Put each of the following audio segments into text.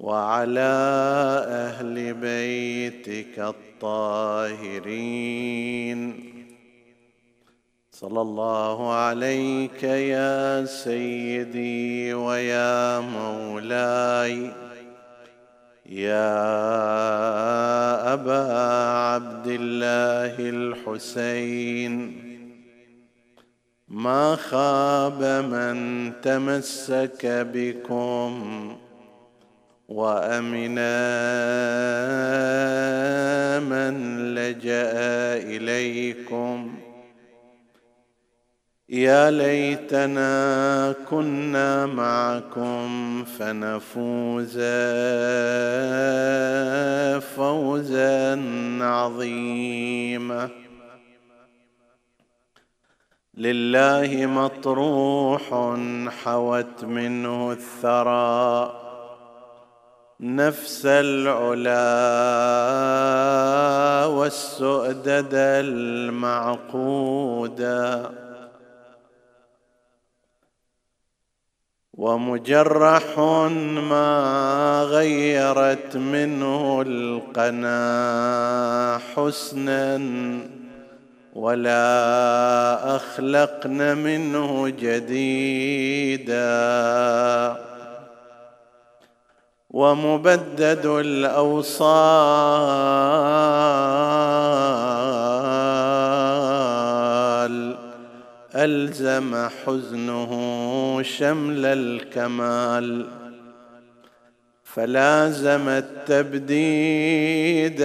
وعلى أهل بيتك الطاهرين. صلى الله عليك يا سيدي ويا مولاي يا أبا عبد الله الحسين. ما خاب من تمسك بكم وأمنا من لجأ إليكم. يا ليتنا كنا معكم فنفوز فوزا عظيما. لله مطروح حوت منه الثرى. نفس العلا والسؤدد المعقودا. ومجرح ما غيرت منه القنا حسنا ولا أخلقن منه جديدا. ومبدد الأوصال. ألزم حزنه شمل الكمال. فلازم التبديد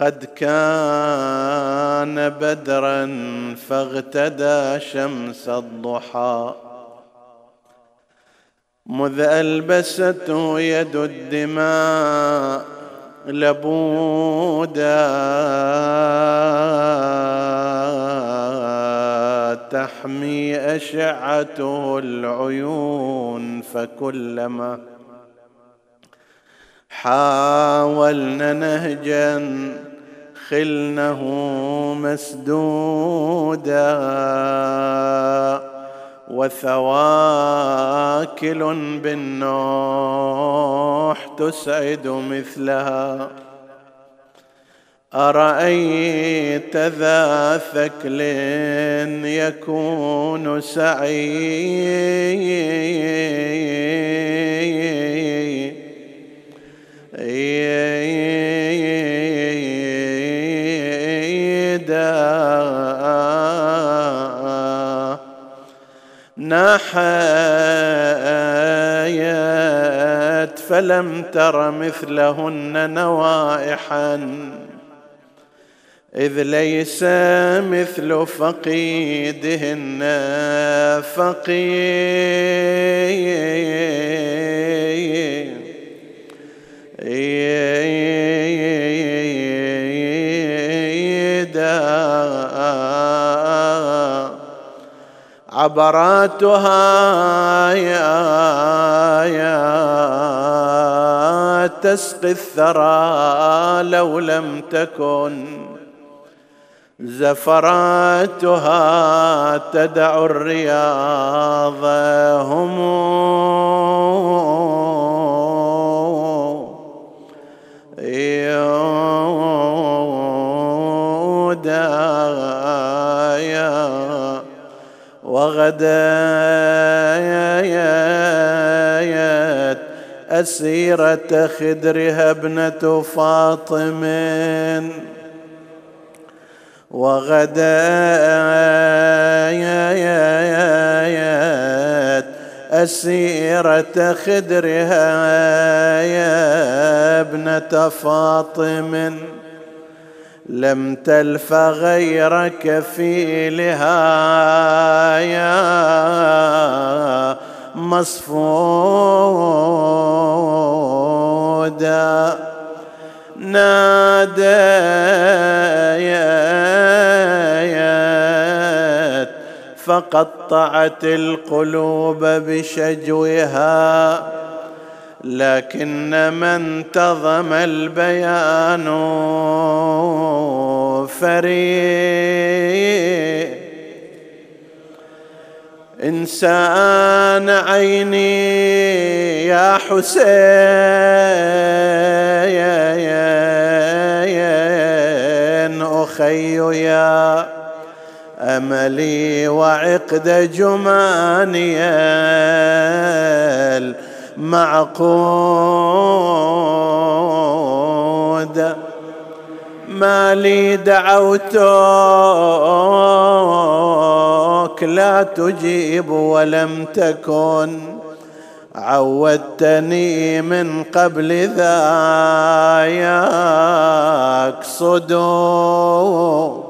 قد كان بدرا فاغتدى شمس الضحى. مذ ألبسته يد الدماء لبودا تحمي أشعته العيون فكلما حاولنا نهجا خلنه مسدودا وثواكل بالنوح تسعد مثلها. أرأيت ذا ثكل يكون سعيدا نحيت فلم تر مثلهن نوائحا. إذ ليس مثل فقيدهن فقيد. عبراتها يا يا تسقي الثرى لو لم تكن زفراتها تدع الرياض هم يودايا وغدايت أسيرة خدرها ابنة فاطم وغدايت أسيرة خدرها يا ابنة فاطم لم تلف غير كفيلها يا مصفودا ناديت فقطعت القلوب بشجوها. لكن من انتظم البيان فريق. إنسان عيني يا حسين أخي يا أملي وعقد جماني. المعقود ما لي دعوتك لا تجيب ولم تكن. عودتني من قبل ذا يقصدون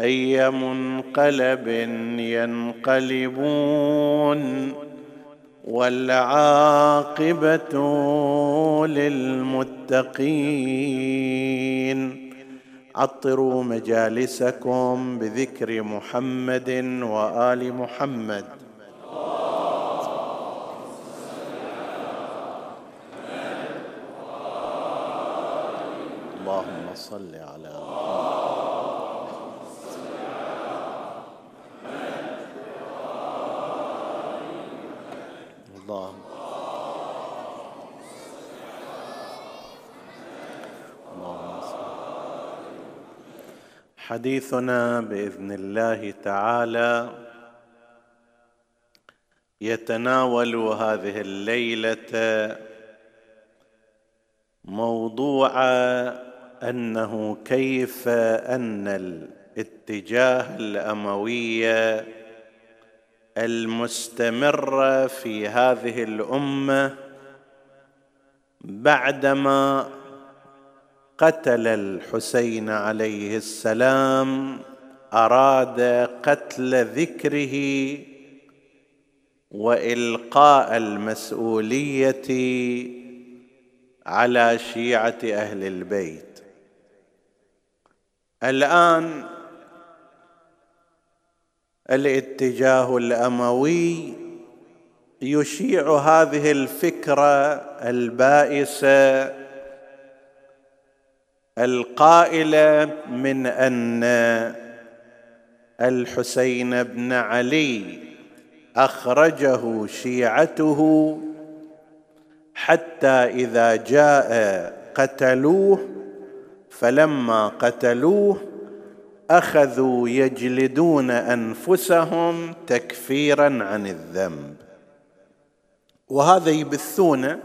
اي منقلب ينقلبون والعاقبة للمتقين. عطروا مجالسكم بذكر محمد وآل محمد. اللهم صل على حديثنا بإذن الله تعالى. يتناول هذه الليلة موضوع أنه كيف أن الاتجاه الأموي المستمر في هذه الأمة بعدما قتل الحسين عليه السلام أراد قتل ذكره وإلقاء المسؤولية على شيعة أهل البيت. الآن الاتجاه الأموي يشيع هذه الفكرة البائسة القائله من أن الحسين بن علي أخرجه شيعته حتى إذا جاء قتلوه فلما قتلوه أخذوا يجلدون أنفسهم تكفيرا عن الذنب. وهذا يبثونه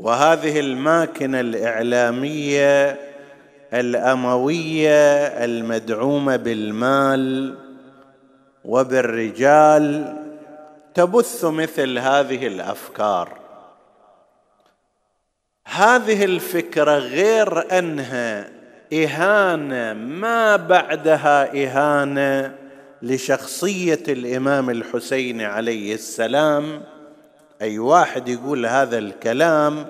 وهذه الماكنة الإعلامية الأموية المدعومة بالمال وبالرجال تبث مثل هذه الأفكار. هذه الفكرة غير أنها إهانة ما بعدها إهانة لشخصية الإمام الحسين عليه السلام. أي واحد يقول هذا الكلام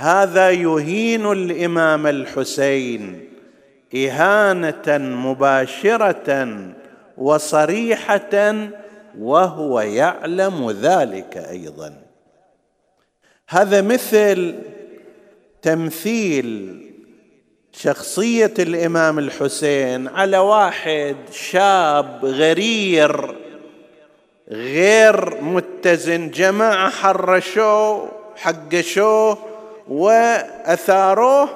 هذا يهين الإمام الحسين إهانة مباشرة وصريحة وهو يعلم ذلك أيضا. هذا مثل تمثيل شخصية الإمام الحسين على واحد شاب غرير غير متزن جماعة حرشوه حقشوه وأثاروه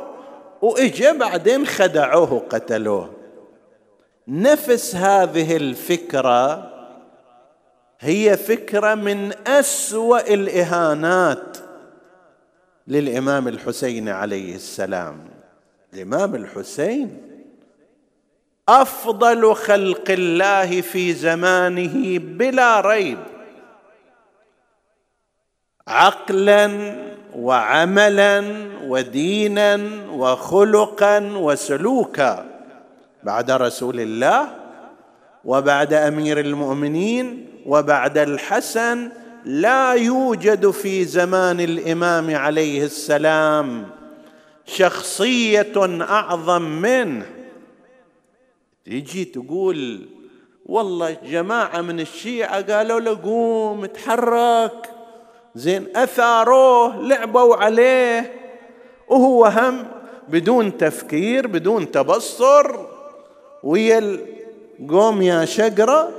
وإجا بعدين خدعوه وقتلوه. نفس هذه الفكرة هي فكرة من أسوأ الإهانات للإمام الحسين عليه السلام. الإمام الحسين أفضل خلق الله في زمانه بلا ريب. عقلا وعملا ودينا وخلقا وسلوكا بعد رسول الله وبعد أمير المؤمنين وبعد الحسن لا يوجد في زمان الإمام عليه السلام شخصية أعظم منه. تيجي تقول والله جماعة من الشيعة قالوا له قوم تحرك زين أثاروه لعبوا عليه. وهو هم بدون تفكير بدون تبصر. ويا قوم يا شقرة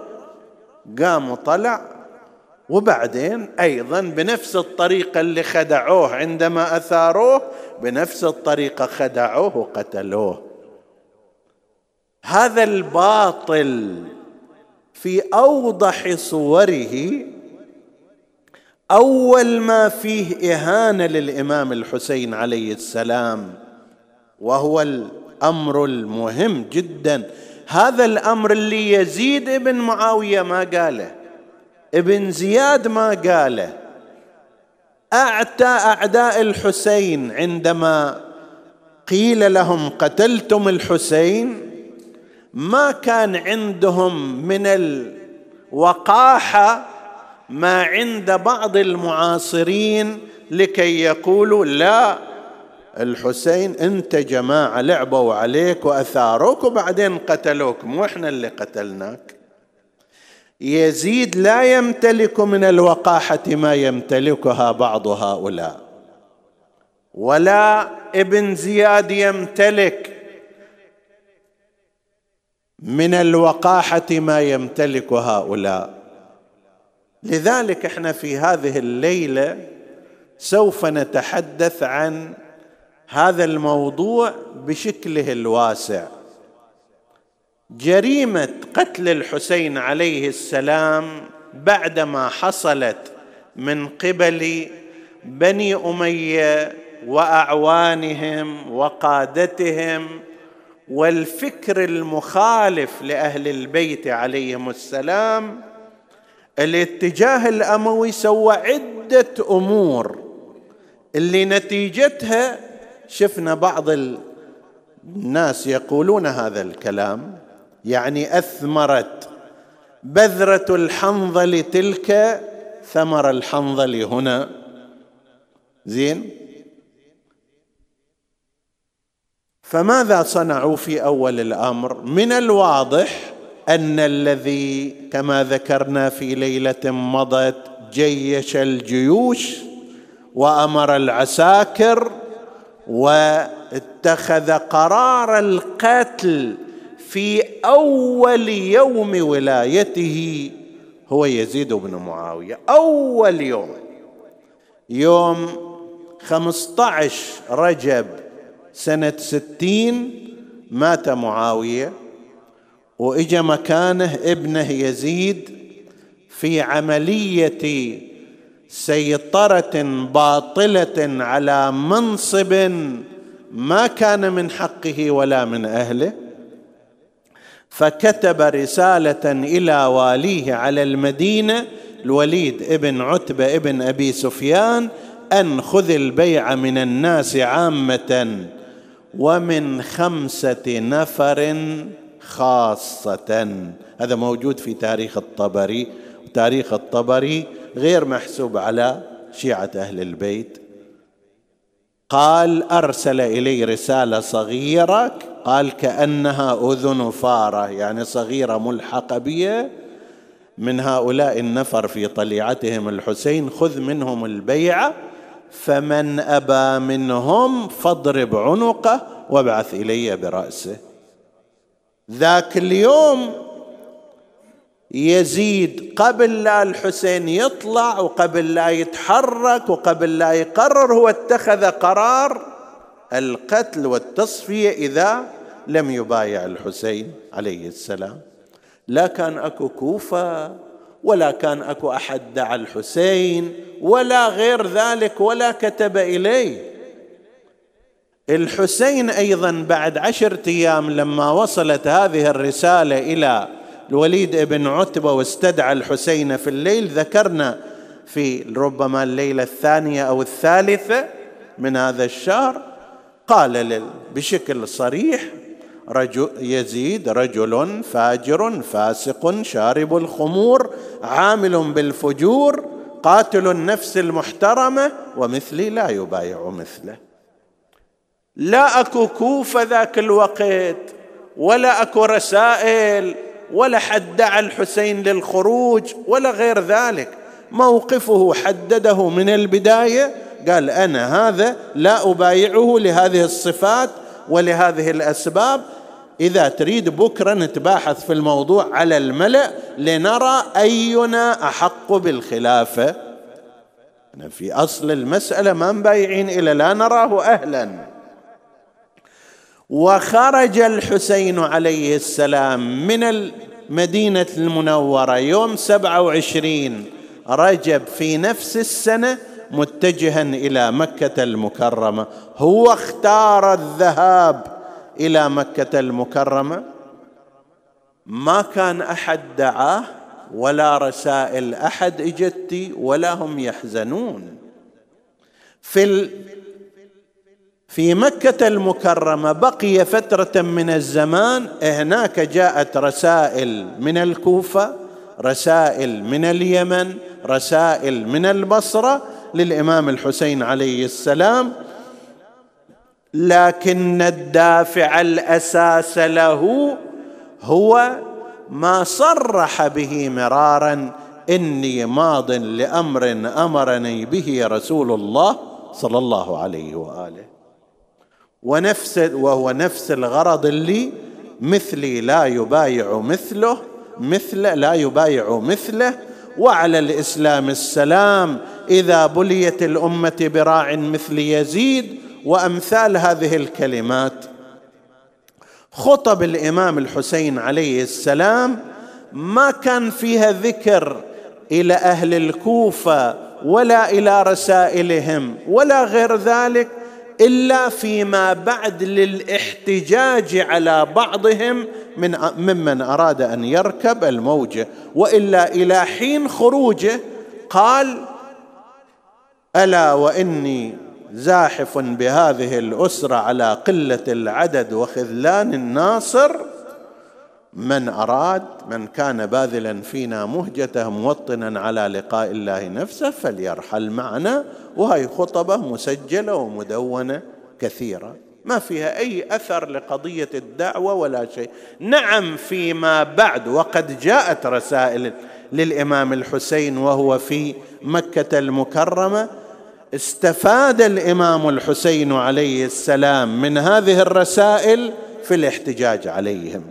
قام وطلع وبعدين أيضا بنفس الطريقة اللي خدعوه عندما أثاروه بنفس الطريقة خدعوه وقتلوه. هذا الباطل في أوضح صوره أول ما فيه إهانة للإمام الحسين عليه السلام وهو الأمر المهم جدا. هذا الأمر اللي يزيد ابن معاوية ما قاله ابن زياد ما قاله. أعتى أعداء الحسين عندما قيل لهم قتلتم الحسين ما كان عندهم من الوقاحة ما عند بعض المعاصرين لكي يقولوا لا الحسين انت جماعة لعبوا عليك وأثاروك وبعدين قتلوك مو إحنا اللي قتلناك. يزيد لا يمتلك من الوقاحة ما يمتلكها بعض هؤلاء. ولا ابن زياد يمتلك من الوقاحة ما يمتلك هؤلاء. لذلك إحنا في هذه الليلة سوف نتحدث عن هذا الموضوع بشكله الواسع. جريمة قتل الحسين عليه السلام بعدما حصلت من قبل بني أمية وأعوانهم وقادتهم والفكر المخالف لأهل البيت عليهم السلام الاتجاه الأموي سوى عدة أمور اللي نتيجتها شفنا بعض الناس يقولون هذا الكلام يعني أثمرت بذرة الحنظل تلك ثمر الحنظل هنا زين؟ فماذا صنعوا في أول الأمر؟ من الواضح أن الذي كما ذكرنا في ليلة مضت جيش الجيوش وأمر العساكر واتخذ قرار القتل في أول يوم ولايته هو يزيد بن معاوية. أول يوم. يوم خمسه عشر رجب سنة ستين مات معاوية. وإجا مكانه ابنه يزيد في عملية سيطرة باطلة على منصب ما كان من حقه ولا من أهله فكتب رسالة إلى واليه على المدينة الوليد ابن عتبة ابن أبي سفيان أن خذ البيع من الناس عامة ومن خمسة نفر خاصة. هذا موجود في تاريخ الطبري. وتاريخ الطبري غير محسوب على شيعة أهل البيت. قال أرسل إلي رسالة صغيرة قال كأنها أذن فارة يعني صغيرة ملحقة بي من هؤلاء النفر في طليعتهم الحسين خذ منهم البيعه فمن أبى منهم فاضرب عنقه وابعث إلي برأسه. ذاك اليوم يزيد قبل لا الحسين يطلع وقبل لا يتحرك وقبل لا يقرر هو اتخذ قرار القتل والتصفية إذا لم يبايع الحسين عليه السلام. لا كان أكو كوفة ولا كان أكو أحد دعا الحسين ولا غير ذلك ولا كتب إليه. الحسين أيضا بعد عشره أيام لما وصلت هذه الرسالة إلى الوليد بن عتبة واستدعى الحسين في الليل ذكرنا في ربما الليلة الثانية أو الثالثة من هذا الشهر قال بشكل صريح رجل يزيد رجل فاجر فاسق شارب الخمور عامل بالفجور قاتل النفس المحترمة ومثلي لا يبايع مثله. لا اكو كوفه ذاك الوقت ولا اكو رسائل ولا حد دعا الحسين للخروج ولا غير ذلك. موقفه حدده من البداية قال أنا هذا لا أبايعه لهذه الصفات ولهذه الأسباب. إذا تريد بكره نتباحث في الموضوع على الملأ لنرى أينا أحق بالخلافة. في أصل المسألة ما مبايعين إلى لا نراه أهلا. وخرج الحسين عليه السلام من المدينة المنورة يوم سبعة وعشرين رجب في نفس السنة متجها إلى مكة المكرمة. هو اختار الذهاب إلى مكة المكرمة. ما كان أحد دعاه ولا رسائل أحد إجتي ولا هم يحزنون. في في مكة المكرمة بقي فترة من الزمان هناك جاءت رسائل من الكوفة رسائل من اليمن رسائل من البصرة للإمام الحسين عليه السلام. لكن الدافع الأساس له هو ما صرح به مرارا إني ماض لأمر أمرني به رسول الله صلى الله عليه وآله. ونفس وهو نفس الغرض اللي مثلي لا يبايع مثله مثل لا يبايع مثله. وعلى الإسلام السلام إذا بليت الأمة براع مثل يزيد وأمثال هذه الكلمات. خطب الإمام الحسين عليه السلام ما كان فيها ذكر إلى أهل الكوفة ولا إلى رسائلهم ولا غير ذلك إلا فيما بعد للاحتجاج على بعضهم من ممن أراد أن يركب الموجه وإلا إلى حين خروجه قال ألا وإني زاحف بهذه الأسرة على قلة العدد وخذلان الناصر. من أراد من كان باذلا فينا مهجته موطنا على لقاء الله نفسه فليرحل معنا وهي خطبة مسجلة ومدونة كثيرة. ما فيها أي أثر لقضية الدعوة ولا شيء. نعم فيما بعد وقد جاءت رسائل للإمام الحسين وهو في مكة المكرمة. استفاد الإمام الحسين عليه السلام من هذه الرسائل في الاحتجاج عليهم.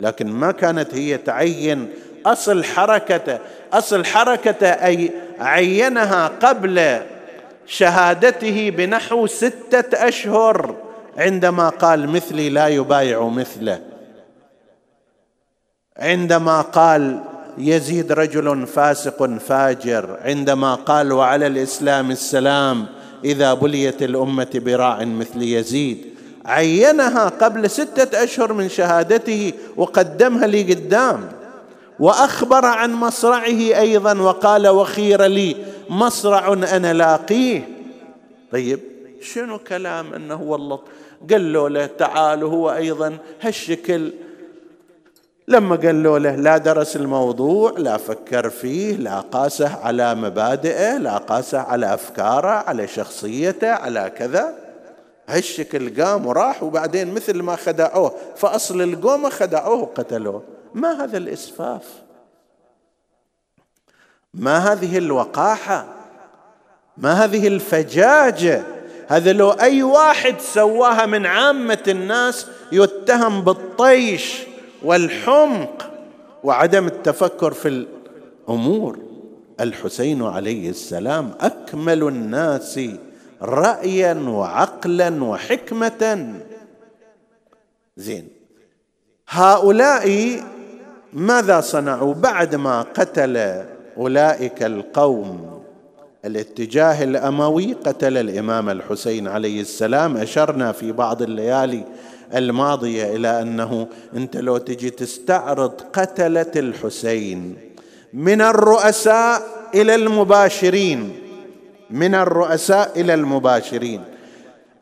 لكن ما كانت هي تعين أصل حركته. أصل حركته أي عينها قبل شهادته بنحو ستة أشهر عندما قال مثلي لا يبايع مثله. عندما قال يزيد رجل فاسق فاجر. عندما قال وعلى الإسلام السلام إذا بليت الأمة براع مثل يزيد. عينها قبل ستة أشهر من شهادته وقدمها لي قدام. وأخبر عن مصرعه أيضا وقال وخير لي مصرع أنا لاقيه. طيب شنو كلام إنه والله قالوا له تعالوا هو أيضا هالشكل. لما قالوا له لا درس الموضوع لا فكر فيه لا قاسه على مبادئه لا قاسه على أفكاره على شخصيته على كذا. هالشكل قام وراح وبعدين مثل ما خدعوه فأصل القومه خدعوه وقتلوه. ما هذا الإسفاف؟ ما هذه الوقاحة؟ ما هذه الفجاجة؟ هذا لو أي واحد سواها من عامة الناس يتهم بالطيش والحمق وعدم التفكر في الأمور. الحسين عليه السلام أكمل الناس رايا وعقلا وحكمه. زين. هؤلاء ماذا صنعوا بعد ما قتل أولئك القوم؟ الاتجاه الأموي قتل الإمام الحسين عليه السلام. أشرنا في بعض الليالي الماضية إلى أنه أنت لو تجي تستعرض قتلة الحسين من الرؤساء إلى المباشرين من الرؤساء إلى المباشرين.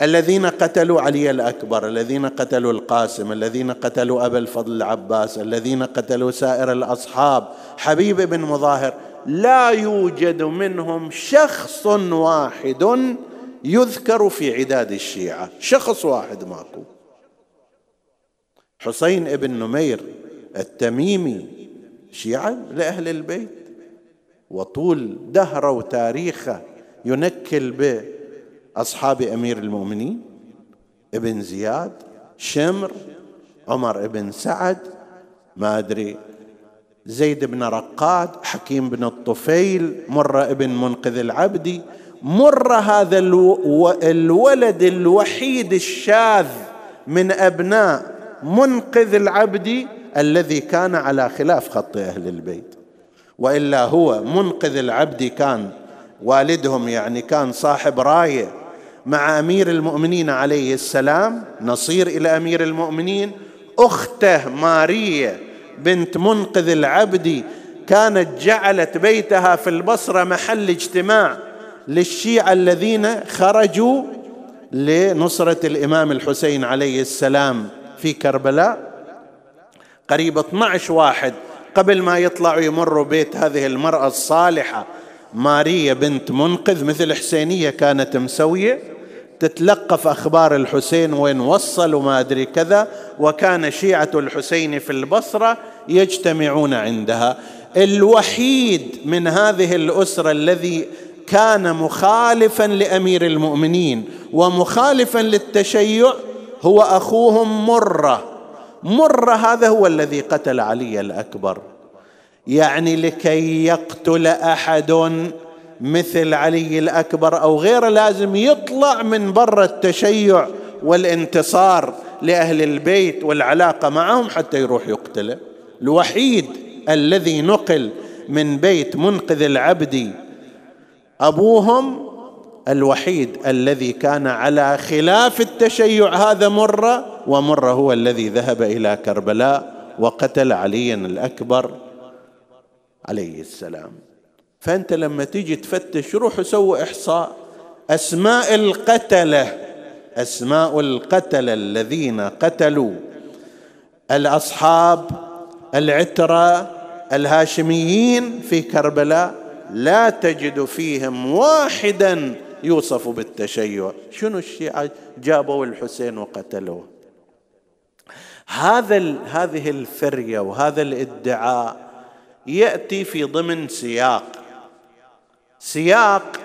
الذين قتلوا علي الأكبر الذين قتلوا القاسم الذين قتلوا أبا الفضل العباس الذين قتلوا سائر الأصحاب حبيب بن مظاهر لا يوجد منهم شخص واحد يذكر في عداد الشيعة. شخص واحد ماكو. حسين ابن نمير التميمي شيعة لأهل البيت وطول دهره وتاريخه ينكل باصحاب أمير المؤمنين ابن زياد شمر عمر بن سعد ما أدري زيد بن رقاد حكيم بن الطفيل مر ابن منقذ العبدي مر هذا الولد الوحيد الشاذ من أبناء منقذ العبد الذي كان على خلاف خط أهل البيت. وإلا هو منقذ العبد كان والدهم يعني كان صاحب راية مع أمير المؤمنين عليه السلام نصير إلى أمير المؤمنين. أخته ماريه بنت منقذ العبد كانت جعلت بيتها في البصرة محل اجتماع للشيعة الذين خرجوا لنصرة الإمام الحسين عليه السلام في كربلاء. قريب 12 واحد قبل ما يطلعوا يمروا بيت هذه المرأة الصالحة ماريا بنت منقذ مثل حسينية كانت مسوية. تتلقف أخبار الحسين وين وصل وما أدري كذا وكان شيعة الحسين في البصرة يجتمعون عندها. الوحيد من هذه الأسرة الذي كان مخالفا لأمير المؤمنين ومخالفا للتشيع هو أخوهم مرة. مر هذا هو الذي قتل علي الأكبر. يعني لكي يقتل أحد مثل علي الأكبر أو غيره لازم يطلع من برا التشيع والانتصار لأهل البيت والعلاقة معهم حتى يروح يقتله. الوحيد الذي نقل من بيت منقذ العبد أبوهم الوحيد الذي كان على خلاف التشيع هذا مرة ومرة هو الذي ذهب إلى كربلاء وقتل عليا الأكبر عليه السلام. فأنت لما تيجي تفتش روح سووا إحصاء أسماء القتلة أسماء القتلة الذين قتلوا الأصحاب العترة الهاشميين في كربلاء لا تجد فيهم واحدا يوصف بالتشيع. شنو الشيعة جابوا الحسين وقتلوه؟ هذا هذه الفرية وهذا الادعاء يأتي في ضمن سياق سياق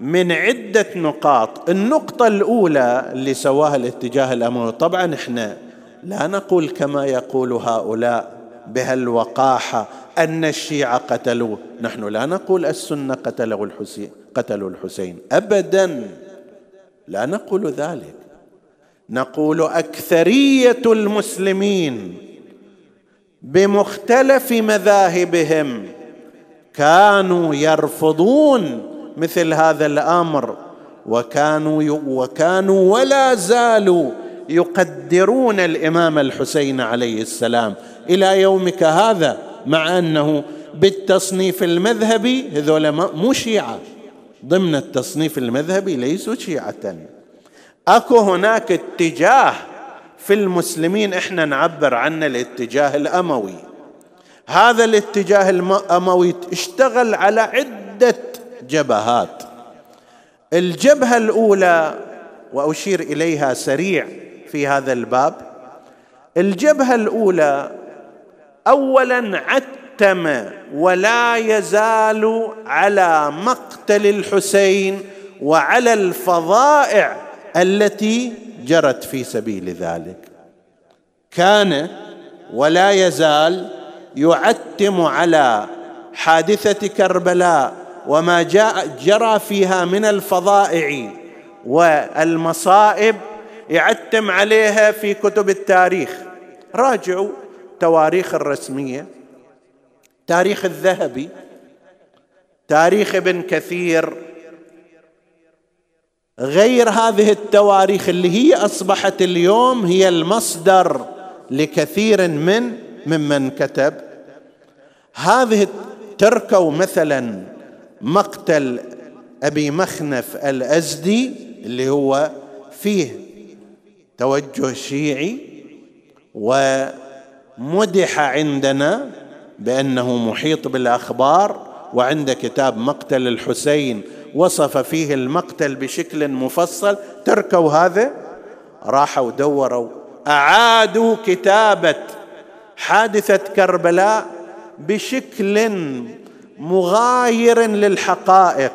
من عدة نقاط. النقطة الأولى اللي سواها الاتجاه الأموي طبعا إحنا لا نقول كما يقول هؤلاء بهالوقاحة أن الشيعة قتلوه. نحن لا نقول السنة قتلوا الحسين قتلوا الحسين. أبدا لا نقول ذلك. نقول أكثرية المسلمين بمختلف مذاهبهم كانوا يرفضون مثل هذا الأمر وكانوا وكانوا ولا زالوا يقدرون الإمام الحسين عليه السلام إلى يومك هذا مع أنه بالتصنيف المذهبي هذول مو شيعة. ضمن التصنيف المذهبي ليسوا شيعة. أكو هناك اتجاه في المسلمين إحنا نعبر عنه الاتجاه الأموي. هذا الاتجاه الاموي اشتغل على عدة جبهات. الجبهة الأولى وأشير إليها سريع في هذا الباب الجبهة الأولى اولا عتم ولا يزال على مقتل الحسين وعلى الفظائع التي جرت في سبيل ذلك. كان ولا يزال يعتم على حادثة كربلاء وما جاء جرى فيها من الفظائع والمصائب يعتم عليها في كتب التاريخ. راجعوا التواريخ الرسمية تاريخ الذهبي تاريخ ابن كثير غير هذه التواريخ اللي هي أصبحت اليوم هي المصدر لكثير من ممن كتب. هذه تركوا مثلا مقتل أبي مخنف الأزدي اللي هو فيه توجه شيعي ومدح عندنا بأنه محيط بالأخبار وعند كتاب مقتل الحسين وصف فيه المقتل بشكل مفصل. تركوا هذا. راحوا دوروا. أعادوا كتابة حادثة كربلاء بشكل مغاير للحقائق.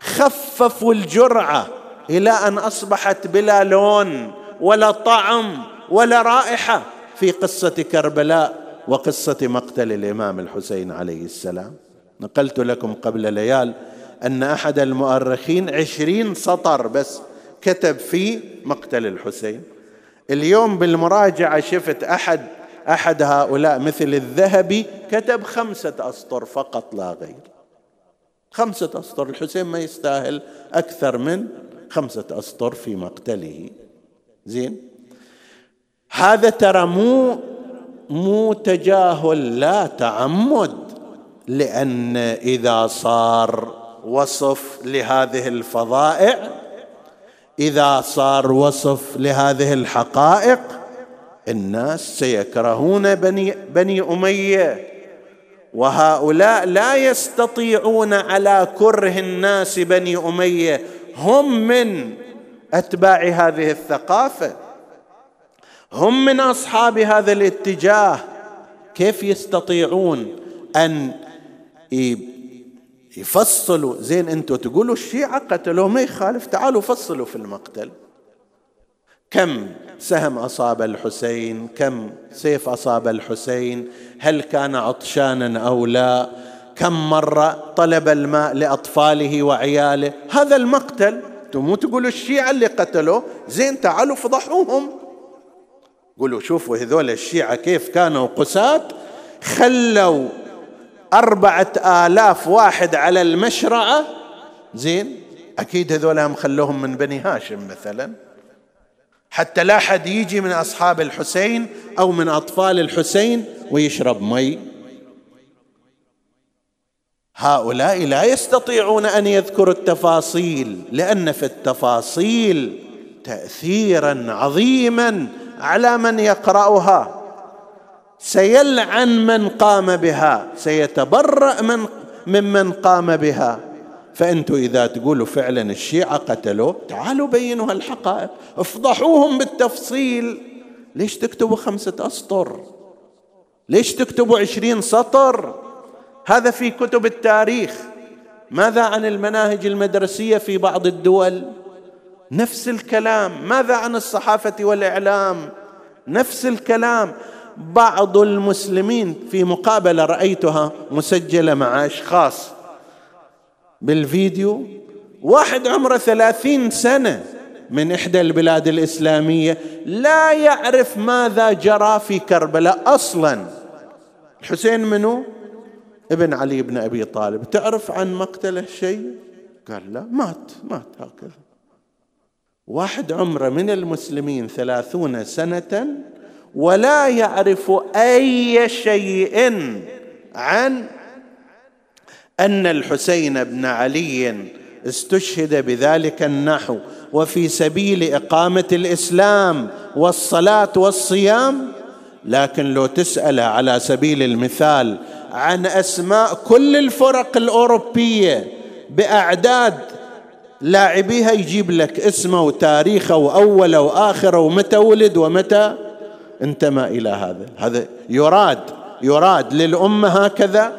خففوا الجرعة إلى أن أصبحت بلا لون ولا طعم ولا رائحة في قصة كربلاء وقصة مقتل الإمام الحسين عليه السلام. نقلت لكم قبل ليال أن أحد المؤرخين عشرين سطر بس كتب في مقتل الحسين. اليوم بالمراجعة شفت أحد أحد هؤلاء مثل الذهبي كتب خمسة أسطر فقط لا غير. خمسة أسطر الحسين ما يستاهل أكثر من خمسة أسطر في مقتله. زين؟ هذا ترى مو مو تجاهل لا تعمد لأن إذا صار وصف لهذه الفظائع إذا صار وصف لهذه الحقائق الناس سيكرهون بني بني أمية. وهؤلاء لا يستطيعون على كره الناس بني أمية. هم من أتباع هذه الثقافة. هم من أصحاب هذا الاتجاه. كيف يستطيعون أن يفصلوا؟ زين أنتم تقولوا الشيعة قتلوه ما يخالف تعالوا فصلوا في المقتل. كم؟ سهم أصاب الحسين؟ كم سيف أصاب الحسين؟ هل كان عطشانا أو لا؟ كم مرة طلب الماء لأطفاله وعياله؟ هذا المقتل. مو تقولوا الشيعة اللي قتلوه؟ زين تعالوا فضحوهم. قولوا شوفوا هذول الشيعة كيف كانوا قساة. خلوا أربعة آلاف واحد على المشرعة. زين أكيد هذول هم خلوهم من بني هاشم مثلا. حتى لا حد يجي من أصحاب الحسين أو من أطفال الحسين ويشرب مي. هؤلاء لا يستطيعون أن يذكروا التفاصيل لأن في التفاصيل تأثيرا عظيما على من يقرأها. سيلعن من قام بها سيتبرأ من ممن قام بها. فأنتم إذا تقولوا فعلا الشيعة قتلوا تعالوا بينوا الحقائق افضحوهم بالتفصيل. ليش تكتبوا خمسة أسطر؟ ليش تكتبوا عشرين سطر؟ هذا في كتب التاريخ. ماذا عن المناهج المدرسية في بعض الدول؟ نفس الكلام. ماذا عن الصحافة والإعلام؟ نفس الكلام. بعض المسلمين في مقابلة رأيتها مسجلة مع اشخاص بالفيديو. واحد عمره ثلاثين سنة من إحدى البلاد الإسلامية لا يعرف ماذا جرى في كربلاء أصلا. الحسين منو؟ ابن علي بن أبي طالب. تعرف عن مقتله شيء؟ قال لا مات مات هكذا. واحد عمره من المسلمين ثلاثون سنة ولا يعرف أي شيء عن أن الحسين بن علي استشهد بذلك النحو وفي سبيل إقامة الإسلام والصلاة والصيام. لكن لو تسأل على سبيل المثال عن أسماء كل الفرق الأوروبية بأعداد لاعبيها يجيب لك اسمه وتاريخه وأوله وآخره ومتى ولد ومتى. انتمى إلى هذا. هذا يراد يراد للأمة هكذا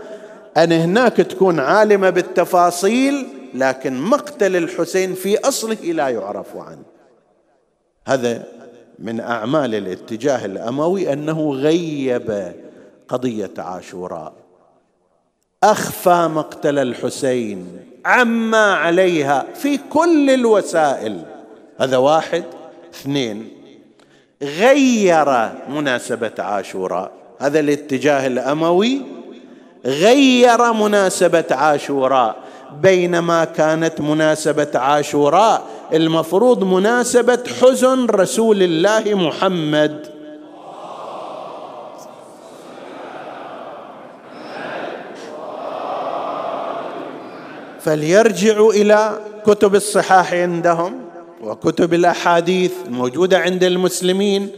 أن هناك تكون عالمة بالتفاصيل لكن مقتل الحسين في أصله لا يعرف عنه. هذا من أعمال الاتجاه الأموي أنه غيب قضية عاشوراء. أخفى مقتل الحسين عما عليها في كل الوسائل. هذا واحد. اثنين غير مناسبة عاشوراء. هذا الاتجاه الأموي غير مناسبة عاشوراء بينما كانت مناسبة عاشوراء المفروض مناسبة حزن رسول الله محمد. فليرجعوا إلى كتب الصحاح عندهم وكتب الأحاديث الموجوده عند المسلمين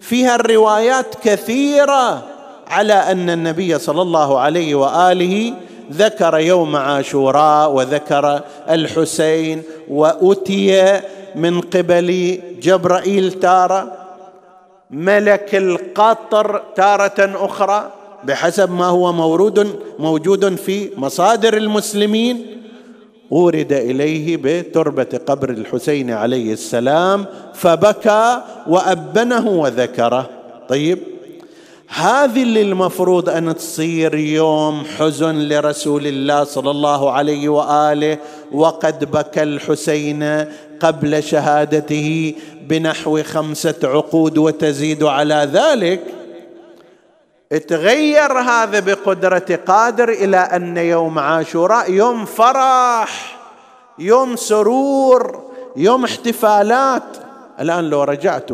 فيها الروايات كثيرة. على أن النبي صلى الله عليه وآله ذكر يوم عاشوراء وذكر الحسين وأتي من قبل جبرائيل تاره ملك القطر تارة أخرى بحسب ما هو مورود موجود في مصادر المسلمين ورد إليه بتربة قبر الحسين عليه السلام فبكى وأبنه وذكره. طيب هذه اللي المفروض أن تصير يوم حزن لرسول الله صلى الله عليه وآله. وقد بكى الحسين قبل شهادته بنحو خمسة عقود وتزيد على ذلك. تغير هذا بقدرة قادر إلى أن يوم عاشوراء يوم فرح يوم سرور يوم احتفالات. الآن لو رجعت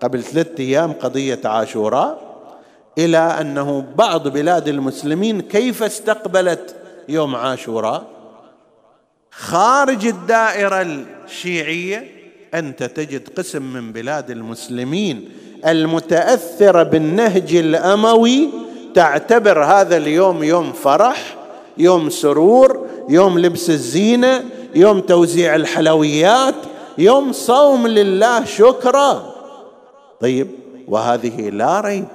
قبل ثلاثة أيام قضية عاشوراء إلى أنه بعض بلاد المسلمين كيف استقبلت يوم عاشوراء؟ خارج الدائرة الشيعية أنت تجد قسم من بلاد المسلمين المتاثره بالنهج الأموي تعتبر هذا اليوم يوم فرح يوم سرور يوم لبس الزينة يوم توزيع الحلويات يوم صوم لله شكرا. طيب وهذه لا ريب.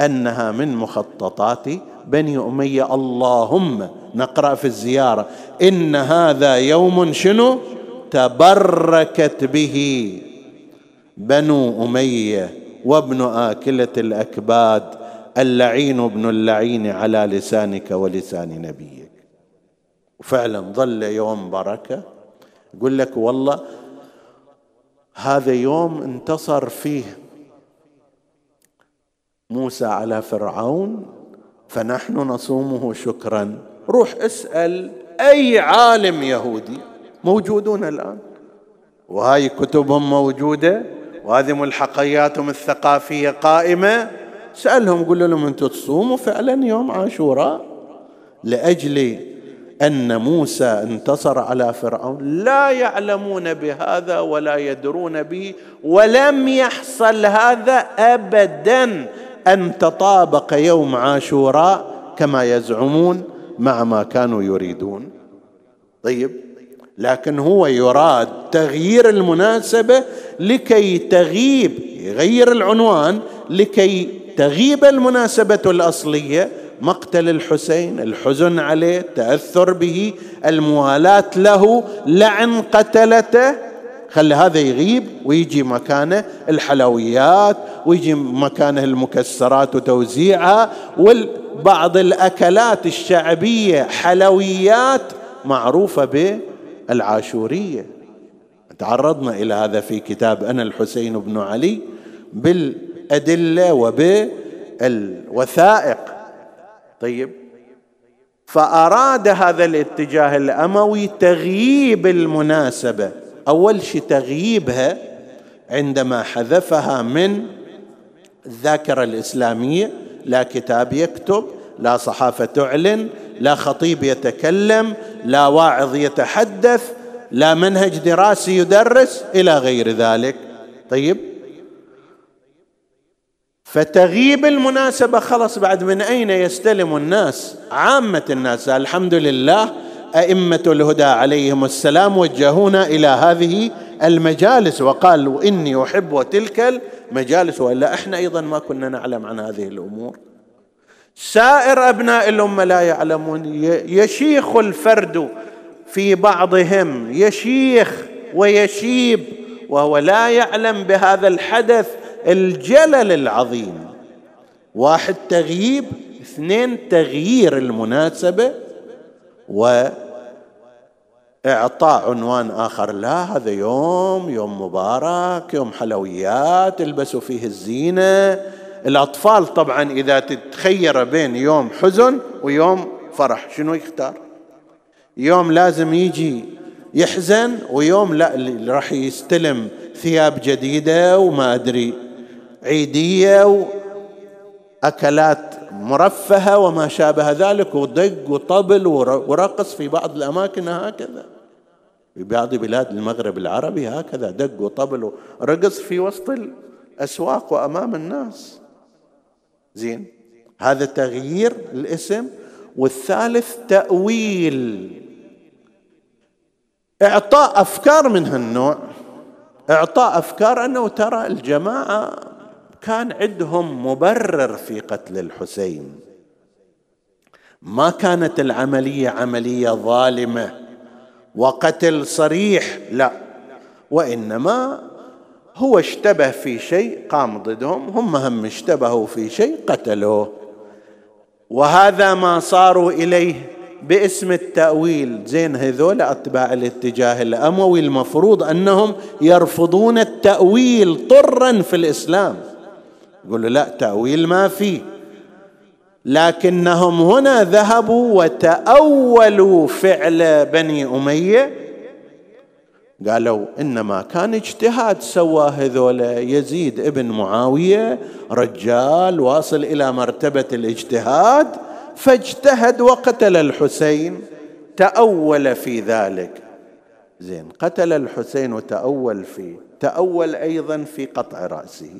أنها من مخططات بني أمية. اللهم نقرأ في الزيارة. إن هذا يوم شنو؟ تبركت به بنو أمية وابن آكلة الأكباد. اللعين ابن اللعين على لسانك ولسان نبيك. وفعلا ظل يوم بركة. يقول لك والله هذا يوم انتصر فيه موسى على فرعون فنحن نصومه شكرا. روح اسأل أي عالم يهودي. موجودون الآن. وهاي كتبهم موجودة وهذه ملحقياتهم الثقافية قائمة. سألهم قل لهم أنتم تصوموا فعلا يوم عاشوراء؟ لأجل أن موسى انتصر على فرعون. لا يعلمون بهذا ولا يدرون به ولم يحصل هذا ابدا. أن تطابق يوم عاشوراء كما يزعمون مع ما كانوا يريدون. طيب لكن هو يراد تغيير المناسبة لكي تغيب يغير العنوان لكي تغيب المناسبة الأصلية مقتل الحسين الحزن عليه التاثر به الموالاة له لعن قتلته. خلي هذا يغيب ويجي مكانه الحلويات ويجي مكانه المكسرات وتوزيعها وبعض الأكلات الشعبية حلويات معروفة بالعاشورية. تعرضنا إلى هذا في كتاب أنا الحسين بن علي بالأدلة وبالوثائق. طيب. فأراد هذا الاتجاه الأموي تغييب المناسبة. أول شيء تغييبها عندما حذفها من الذاكرة الإسلامية لا كتاب يكتب لا صحافة تعلن لا خطيب يتكلم لا واعظ يتحدث لا منهج دراسي يدرس إلى غير ذلك. طيب؟ فتغيب المناسبة خلص بعد من أين يستلم الناس؟ عامة الناس الحمد لله أئمة الهدى عليهم السلام وجهونا إلى هذه المجالس وقالوا إني أحب تلك المجالس وإلا إحنا أيضا ما كنا نعلم عن هذه الأمور. سائر أبناء الأمة لا يعلمون. يشيخ الفرد في بعضهم يشيخ ويشيب وهو لا يعلم بهذا الحدث الجلل العظيم. واحد تغييب اثنين تغيير المناسبة. وإعطاء عنوان آخر. لا هذا يوم يوم مبارك يوم حلويات البسوا فيه الزينة. الأطفال طبعا إذا تتخير بين يوم حزن ويوم فرح شنو يختار؟ يوم لازم يجي يحزن ويوم لا راح يستلم ثياب جديدة وما أدري عيدية وأكلات مرفهة وما شابه ذلك ودق وطبل ورقص في بعض الأماكن هكذا. في بعض بلاد المغرب العربي هكذا دق وطبل ورقص في وسط الأسواق وأمام الناس. زين؟ هذا تغيير الاسم. والثالث تأويل. إعطاء أفكار من هالنوع. إعطاء أفكار أنه ترى الجماعة كان عندهم مبرر في قتل الحسين. ما كانت العملية عملية ظالمة وقتل صريح لا. وإنما هو اشتبه في شيء قام ضدهم هم هم اشتبهوا في شيء قتلوه. وهذا ما صاروا إليه باسم التأويل. زين هذول أتباع الاتجاه الأموي المفروض أنهم يرفضون التأويل طرا في الإسلام. يقول له لا تأويل ما فيه لكنهم هنا ذهبوا وتأولوا فعل بني أمية. قالوا إنما كان اجتهاد سواه هذول يزيد ابن معاوية رجال واصل إلى مرتبة الاجتهاد فاجتهد وقتل الحسين تأول في ذلك. زين قتل الحسين وتأول فيه تأول أيضا في قطع رأسه.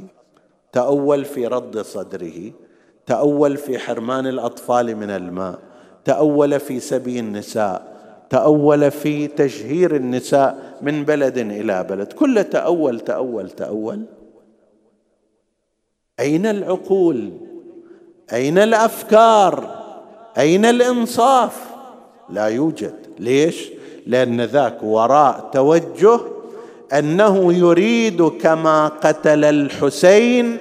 تأول في رد صدره تأول في حرمان الأطفال من الماء تأول في سبي النساء تأول في تشهير النساء من بلد إلى بلد. كل تأول تأول تأول. أين العقول؟ أين الأفكار؟ أين الإنصاف؟ لا يوجد. ليش؟ لأن ذاك وراء توجه أنه يريد كما قتل الحسين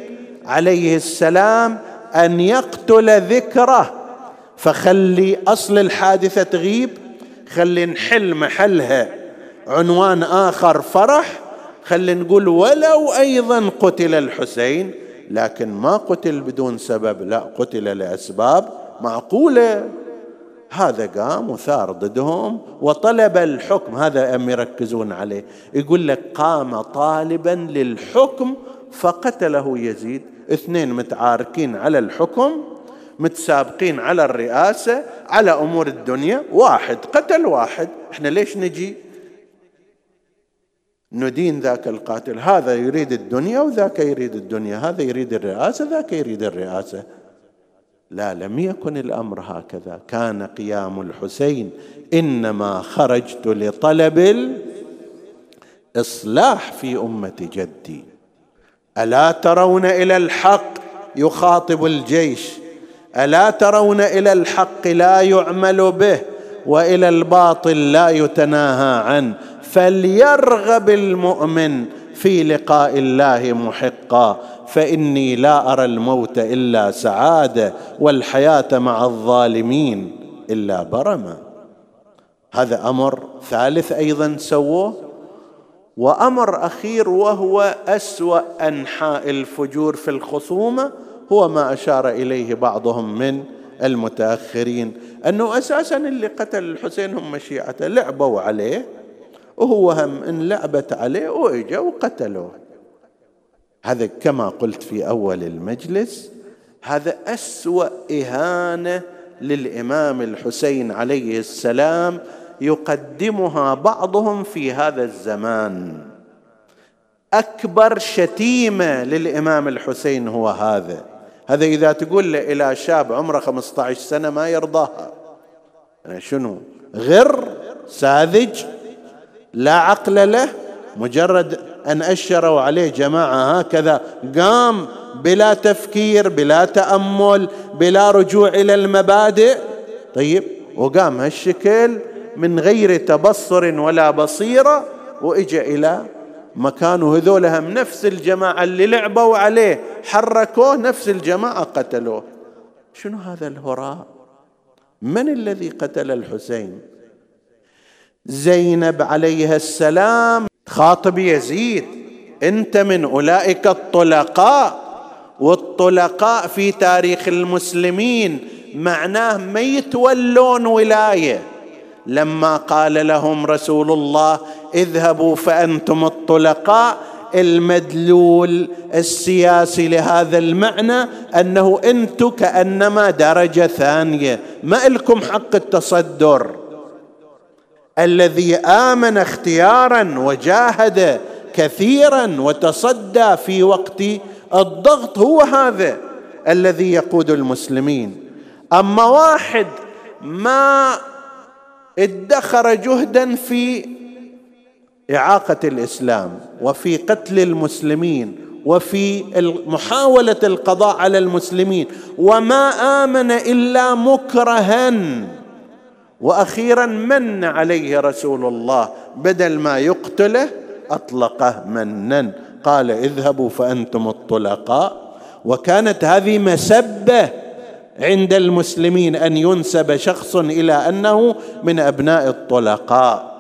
عليه السلام أن يقتل ذكره. فخلي أصل الحادثة تغيب خلي نحل محلها عنوان آخر فرح خلي نقول ولو أيضا قتل الحسين لكن ما قتل بدون سبب لا قتل لأسباب معقولة. هذا قام وثار ضدهم وطلب الحكم هذا أم يركزون عليه. يقول لك قام طالبا للحكم فقتله يزيد. اثنين متعاركين على الحكم متسابقين على الرئاسة على أمور الدنيا. واحد قتل واحد. إحنا ليش نجي؟ ندين ذاك القاتل. هذا يريد الدنيا وذاك يريد الدنيا. هذا يريد الرئاسة ذاك يريد الرئاسة. لا لم يكن الأمر هكذا. كان قيام الحسين إنما خرجت لطلب الإصلاح في أمة جدي. ألا ترون إلى الحق؟ يخاطب الجيش. ألا ترون إلى الحق لا يعمل به وإلى الباطل لا يتناهى عنه. فليرغب المؤمن في لقاء الله محقا. فإني لا أرى الموت إلا سعادة والحياة مع الظالمين إلا برما هذا أمر ثالث أيضا سووه. وأمر أخير وهو أسوأ أنحاء الفجور في الخصومة هو ما أشار إليه بعضهم من المتأخرين أنه أساسا اللي قتل الحسين هم شيعته لعبوا عليه وهو هم إن لعبت عليه واجا وقتلوه. هذا كما قلت في أول المجلس هذا أسوأ إهانة للإمام الحسين عليه السلام يقدمها بعضهم في هذا الزمان. أكبر شتيمة للإمام الحسين هو هذا. هذا إذا تقول له إلى شاب عمره 15 سنة ما يرضاها. يعني شنو؟ غر ساذج لا عقل له مجرد أن أشروا عليه جماعة هكذا. قام بلا تفكير بلا تأمل بلا رجوع إلى المبادئ. طيب وقام هالشكل من غير تبصر ولا بصيرة وإجا إلى مكانه. هذول هم نفس الجماعة اللي لعبوا عليه حركوه نفس الجماعة قتلوه. شنو هذا الهراء؟ من الذي قتل الحسين؟ زينب عليها السلام. خاطب يزيد أنت من أولئك الطلقاء والطلقاء في تاريخ المسلمين معناه ما يتولون ولاية. لما قال لهم رسول الله اذهبوا فأنتم الطلقاء. المدلول السياسي لهذا المعنى أنه أنتم كأنما درجة ثانية. ما لكم حق التصدر. الذي آمن اختيارا وجاهد كثيرا وتصدى في وقت الضغط هو هذا الذي يقود المسلمين. أما واحد ما ادخر جهدا في إعاقة الإسلام وفي قتل المسلمين وفي محاوله القضاء على المسلمين وما آمن إلا مكرها وأخيرا من عليه رسول الله بدل ما يقتله أطلقه منا. قال اذهبوا فأنتم الطلقاء. وكانت هذه مسبة عند المسلمين أن ينسب شخص إلى أنه من أبناء الطلقاء.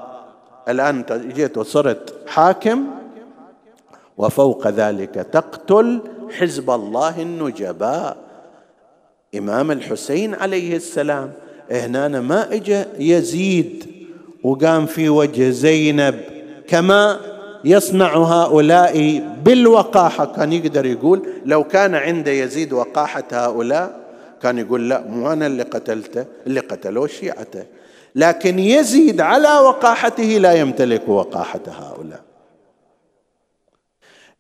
الآن جيت وصرت حاكم وفوق ذلك تقتل حزب الله النجباء. إمام الحسين عليه السلام. هنا ما اجى يزيد وقام في وجه زينب كما يصنع هؤلاء بالوقاحة. كان يقدر يقول لو كان عند يزيد وقاحة هؤلاء كان يقول لا مو أنا اللي قتلته اللي قتلوه شيعته. لكن يزيد على وقاحته لا يمتلك وقاحة هؤلاء.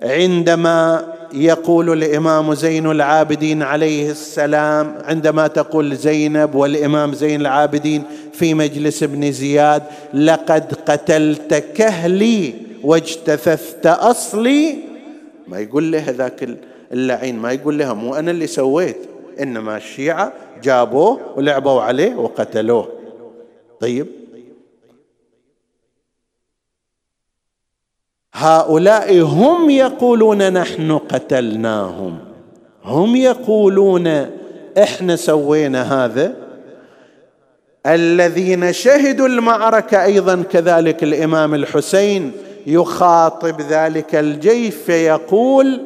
عندما يقول الإمام زين العابدين عليه السلام عندما تقول زينب والإمام زين العابدين في مجلس ابن زياد لقد قتلت كهلي واجتثثت أصلي. ما يقول له هذاك اللعين ما يقول لها مو أنا اللي سويت إنما الشيعة جابوه ولعبوا عليه وقتلوه. طيب؟ هؤلاء هم يقولون نحن قتلناهم. هم يقولون إحنا سوينا هذا. الذين شهدوا المعركة أيضا كذلك الإمام الحسين يخاطب ذلك الجيش فيقول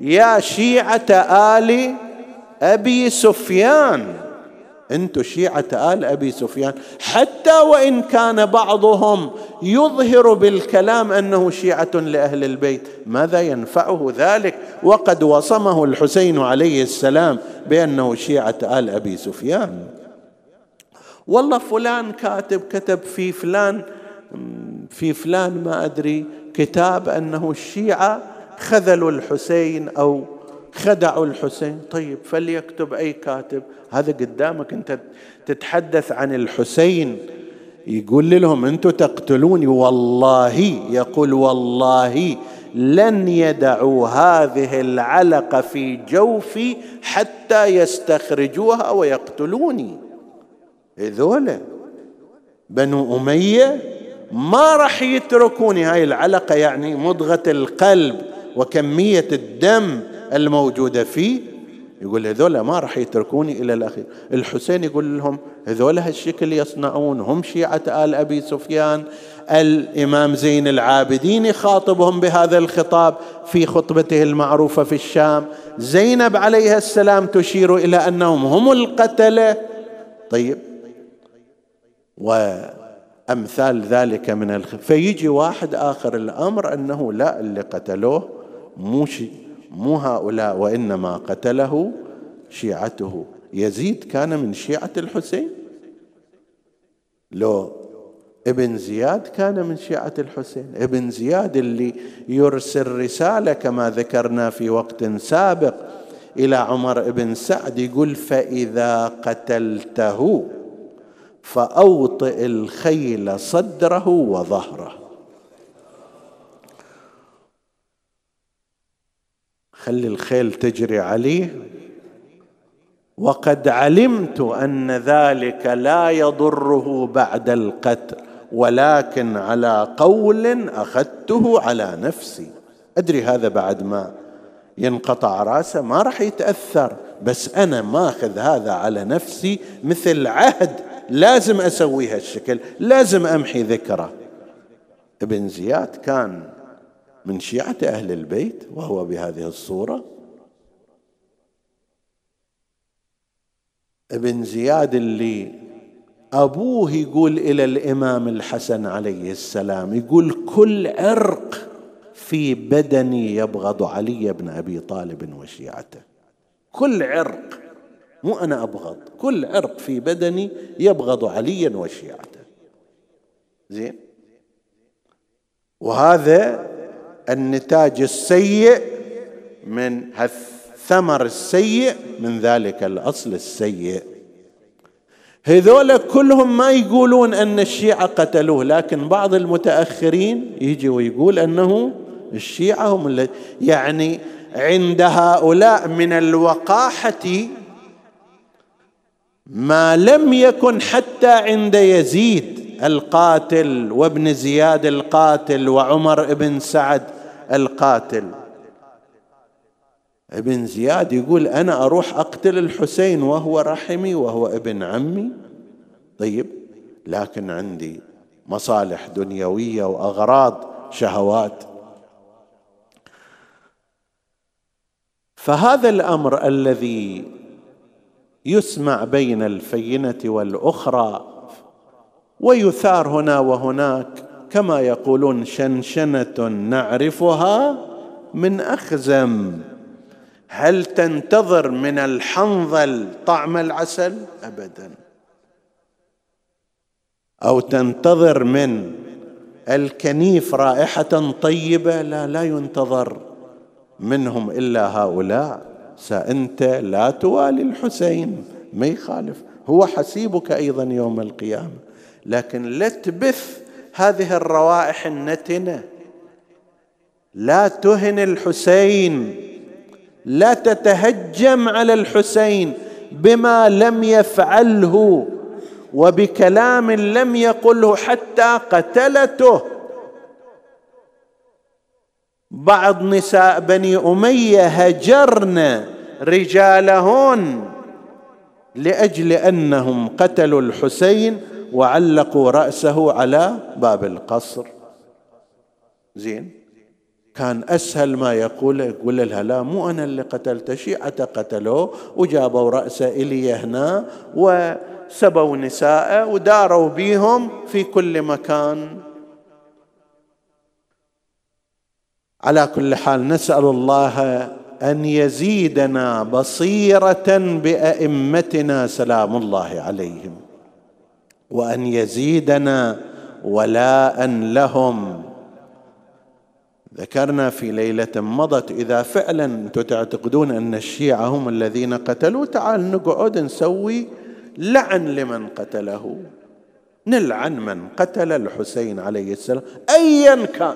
يا شيعة آل أبي سفيان. أنتم شيعة آل أبي سفيان. حتى وإن كان بعضهم يظهر بالكلام أنه شيعة لأهل البيت ماذا ينفعه ذلك؟ وقد وصمه الحسين عليه السلام بأنه شيعة آل أبي سفيان. والله فلان كاتب كتب في فلان في فلان ما أدري كتاب أنه الشيعة خذلوا الحسين أو خدعوا الحسين. طيب فليكتب أي كاتب. هذا قدامك. أنت تتحدث عن الحسين. يقول لهم أنتم تقتلوني. والله يقول والله لن يدعوا هذه العلقة في جوفي حتى يستخرجوها ويقتلوني. هذولا بنو أمية ما راح يتركوني. هاي العلقة يعني مضغة القلب. وكمية الدم الموجودة فيه. يقول هذول ما راح يتركوني إلى الأخير. الحسين يقول لهم هذول هالشكل يصنعون. هم شيعة آل أبي سفيان. الإمام زين العابدين يخاطبهم بهذا الخطاب في خطبته المعروفة في الشام. زينب عليها السلام تشير إلى أنهم هم القتلة. طيب. وأمثال ذلك من الخ... فيجي واحد آخر الأمر أنه لا اللي قتلوه مو مو هؤلاء وإنما قتله شيعته. يزيد كان من شيعة الحسين؟ لو ابن زياد كان من شيعة الحسين. ابن زياد اللي يرسل رسالة كما ذكرنا في وقت سابق إلى عمر بن سعد يقول فإذا قتلته فأوطئ الخيل صدره وظهره. خلي الخيل تجري عليه. وقد علمت أن ذلك لا يضره بعد القتل ولكن على قول أخذته على نفسي. أدري هذا بعد ما ينقطع رأسه ما راح يتأثر بس أنا ماخذ هذا على نفسي مثل عهد لازم أسوي هالشكل لازم أمحي ذكره. ابن زياد كان من شيعة أهل البيت وهو بهذه الصورة. ابن زياد اللي أبوه يقول إلى الإمام الحسن عليه السلام يقول كل عرق في بدني يبغض علي بن أبي طالب وشيعته. كل عرق مو أنا أبغض كل عرق في بدني يبغض عليا وشيعته. زين؟ وهذا النتاج السيء من الثمر السيء من ذلك الأصل السيء. هذول كلهم ما يقولون أن الشيعة قتلوه لكن بعض المتأخرين يجي ويقول أنه الشيعة هم يعني عند هؤلاء من الوقاحة ما لم يكن حتى عند يزيد. القاتل وابن زياد القاتل وعمر بن سعد القاتل. ابن زياد يقول أنا أروح أقتل الحسين وهو رحمي وهو ابن عمي. طيب لكن عندي مصالح دنيوية وأغراض شهوات. فهذا الأمر الذي يسمع بين الفينة والأخرى ويثار هنا وهناك كما يقولون شنشنة نعرفها من أخزم. هل تنتظر من الحنظل طعم العسل؟ ابدا. أو تنتظر من الكنيف رائحة طيبة؟ لا لا ينتظر منهم إلا هؤلاء. سأنت لا توالي الحسين ما يخالف. هو حسيبك أيضا يوم القيامة. لكن لا تبث هذه الروائح النتنة. لا تهن الحسين. لا تتهجم على الحسين بما لم يفعله وبكلام لم يقله حتى قتلته. بعض نساء بني أمية هجرن رجالهن لأجل أنهم قتلوا الحسين وعلقوا رأسه على باب القصر. زين. كان أسهل ما يقول يقول لها لا مو أنا اللي قتلت شيعة قتلوه. وجابوا راسه إلي هنا وسبوا نساءه وداروا بهم في كل مكان. على كل حال نسأل الله أن يزيدنا بصيرة بأئمتنا سلام الله عليهم. وأن يزيدنا ولاء لهم. ذكرنا في ليلة مضت إذا فعلا أنتم تعتقدون أن الشيعة هم الذين قتلوا. تعال نقعد نسوي لعن لمن قتله. نلعن من قتل الحسين عليه السلام. ايا كان.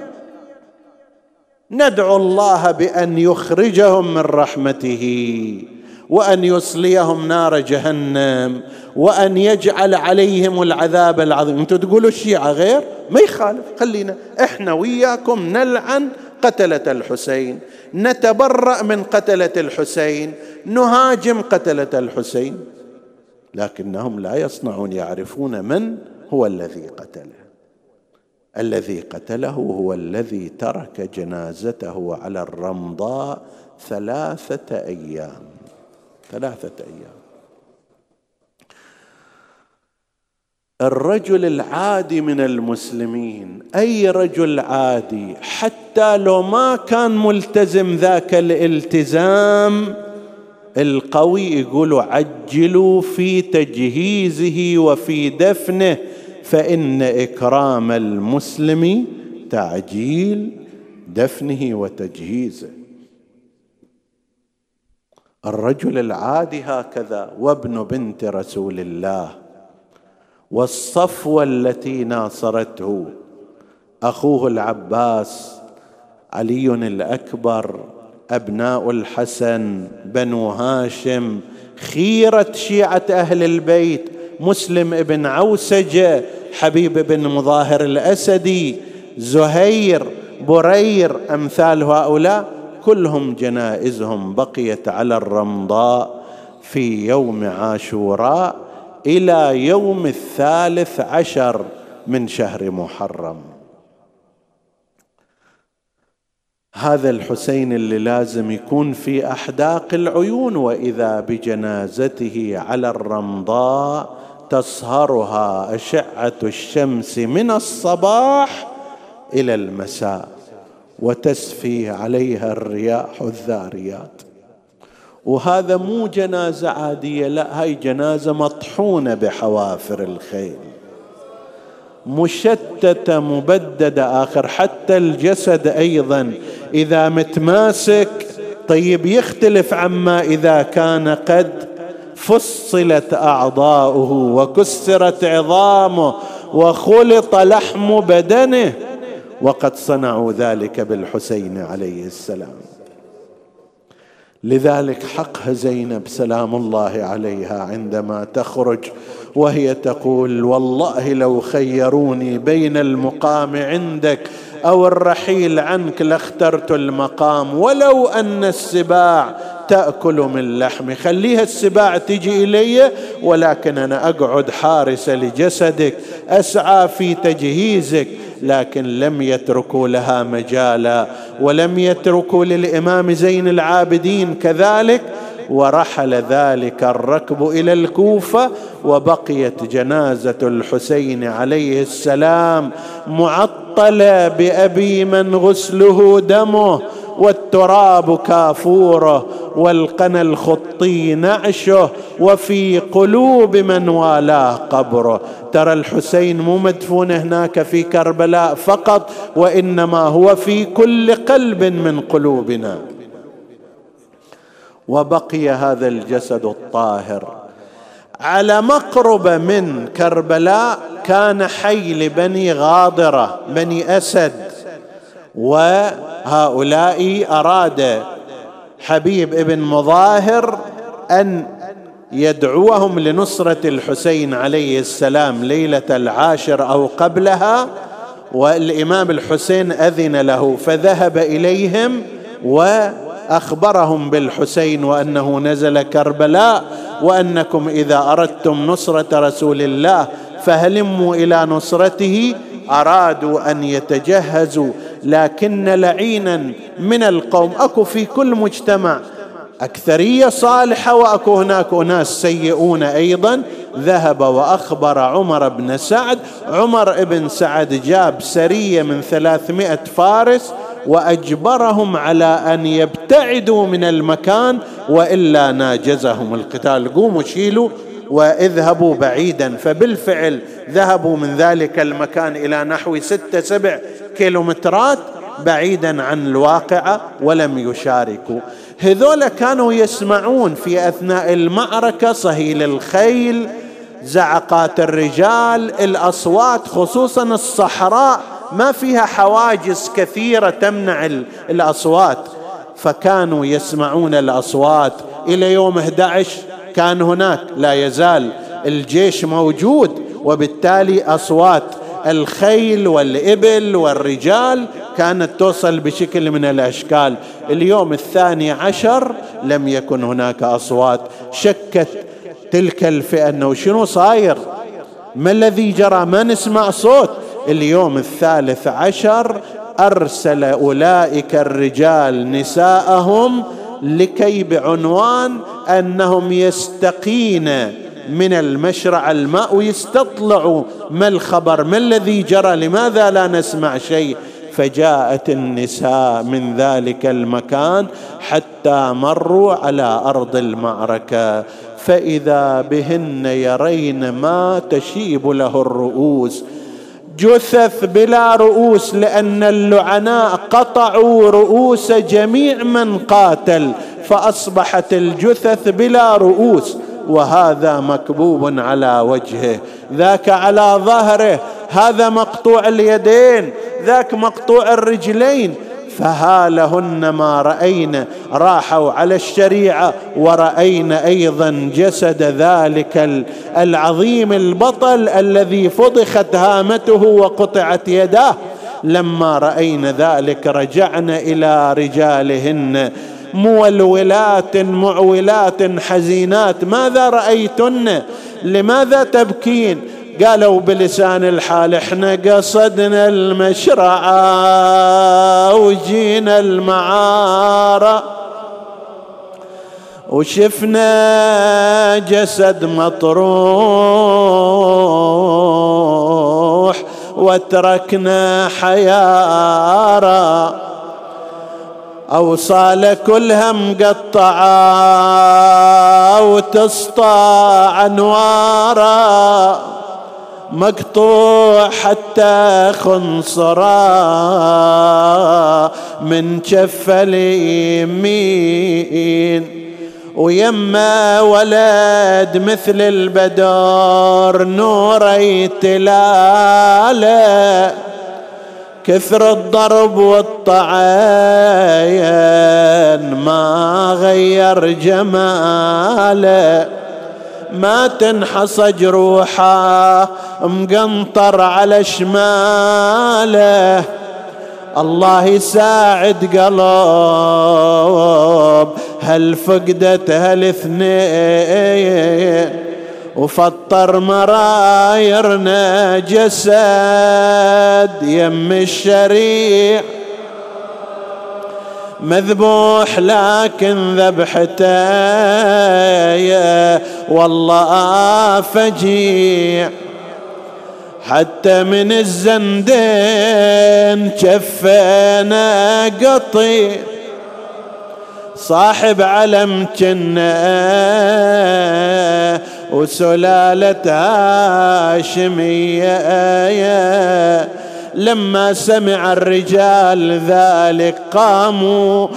ندعو الله بأن يخرجهم من رحمته. وأن يصليهم نار جهنم وأن يجعل عليهم العذاب العظيم. أنتم تقولوا الشيعة غير؟ ما يخالف. خلينا إحنا وياكم نلعن قتلة الحسين نتبرأ من قتلة الحسين نهاجم قتلة الحسين. لكنهم لا يصنعون يعرفون من هو الذي قتله. الذي قتله هو الذي ترك جنازته على الرمضاء ثلاثة أيام. ثلاثة أيام. الرجل العادي من المسلمين أي رجل عادي حتى لو ما كان ملتزم ذاك الالتزام القوي يقول عجلوا في تجهيزه وفي دفنه فإن إكرام المسلم تعجيل دفنه وتجهيزه. الرجل العادي هكذا وابن بنت رسول الله. والصفوة التي ناصرته أخوه العباس علي الأكبر أبناء الحسن بنو هاشم خيرة شيعة أهل البيت مسلم ابن عوسجة حبيب بن مظاهر الأسدي زهير برير أمثال هؤلاء. كلهم جنائزهم بقيت على الرمضاء في يوم عاشوراء إلى يوم الثالث عشر من شهر محرم. هذا الحسين اللي لازم يكون في أحداق العيون وإذا بجنازته على الرمضاء تصهرها أشعة الشمس من الصباح إلى المساء. وتسفي عليها الرياح الذاريات. وهذا مو جنازة عادية لا هاي جنازة مطحونة بحوافر الخيل. مشتتة مبددة آخر حتى الجسد أيضا. إذا متماسك طيب يختلف عما إذا كان قد فصلت أعضاؤه وكسرت عظامه وخلط لحم بدنه. وقد صنعوا ذلك بالحسين عليه السلام. لذلك حقها زينب سلام الله عليها عندما تخرج وهي تقول والله لو خيروني بين المقام عندك أو الرحيل عنك لاخترت المقام ولو أن السباع تأكل من لحمي. خليها السباع تجي إلي ولكن أنا أقعد حارسه لجسدك أسعى في تجهيزك لكن لم يتركوا لها مجالا ولم يتركوا للإمام زين العابدين كذلك ورحل ذلك الركب إلى الكوفة وبقيت جنازة الحسين عليه السلام معطلة بأبي من غسله دمه. والتراب كافوره والقنا الخطي نعشه وفي قلوب من والاه قبره. ترى الحسين مو مدفون هناك في كربلاء فقط وإنما هو في كل قلب من قلوبنا. وبقي هذا الجسد الطاهر. على مقربه من كربلاء كان حي لبني غاضره بني أسد. وهؤلاء أراد حبيب ابن مظاهر أن يدعوهم لنصرة الحسين عليه السلام ليلة العاشر أو قبلها والإمام الحسين أذن له فذهب إليهم وأخبرهم بالحسين وأنه نزل كربلاء وأنكم إذا أردتم نصرة رسول الله فهلموا إلى نصرته أرادوا أن يتجهزوا لكن لعينا من القوم. أكو في كل مجتمع أكثرية صالحة وأكو هناك أناس سيئون أيضا. ذهب وأخبر عمر بن سعد. عمر بن سعد جاب سرية من ثلاثمائة فارس وأجبرهم على أن يبتعدوا من المكان وإلا ناجزهم القتال. قوموا شيلوا وإذهبوا بعيدا فبالفعل ذهبوا من ذلك المكان إلى نحو ستة سبع كيلومترات بعيدا عن الواقعة ولم يشاركوا. هذول كانوا يسمعون في أثناء المعركة صهيل الخيل زعقات الرجال الأصوات خصوصا الصحراء ما فيها حواجز كثيرة تمنع الأصوات. فكانوا يسمعون الأصوات إلى يوم 11 كان هناك. لا يزال الجيش موجود وبالتالي أصوات الخيل والإبل والرجال كانت توصل بشكل من الأشكال. اليوم الثاني عشر لم يكن هناك أصوات. شكت تلك الفئة أنه شنو صاير؟ ما الذي جرى؟ ما نسمع صوت. اليوم الثالث عشر أرسل أولئك الرجال نساءهم لكي بعنوان أنهم يستقين من المشرع الماء ويستطلعوا ما الخبر ما الذي جرى لماذا لا نسمع شيء؟ فجاءت النساء من ذلك المكان حتى مروا على أرض المعركة فإذا بهن يرين ما تشيب له الرؤوس. جثث بلا رؤوس لأن اللعناء قطعوا رؤوس جميع من قاتل فأصبحت الجثث بلا رؤوس وهذا مكبوب على وجهه ذاك على ظهره هذا مقطوع اليدين ذاك مقطوع الرجلين فهالهن ما رأين راحوا على الشريعة ورأين أيضا جسد ذلك العظيم البطل الذي فضخت هامته وقطعت يداه. لما رأين ذلك رجعن إلى رجالهن. مولولات معولات حزينات ماذا رأيتن؟ لماذا تبكين؟ قالوا بلسان الحال إحنا قصدنا المشرعة وجينا المعارة. وشفنا جسد مطروح وتركنا حيارى أوصال كلها مقطعة وتسطع أنوارا. مقطوع حتى خنصرا. من جف اليمين ويما ولد مثل البدر نور تلاله كثر الضرب والطعين ما غير جماله. ما تنحصى جروحه مقنطر على شماله. الله يساعد قلب هل فقدت هالاثنين؟ وفطر مرايرنا جسد يم الشريع مذبوح لكن ذبحته والله فجيع. حتى من الزندين شفينا قطيع صاحب علم جنة وسلالة هاشمية. لما سمع الرجال ذلك قاموا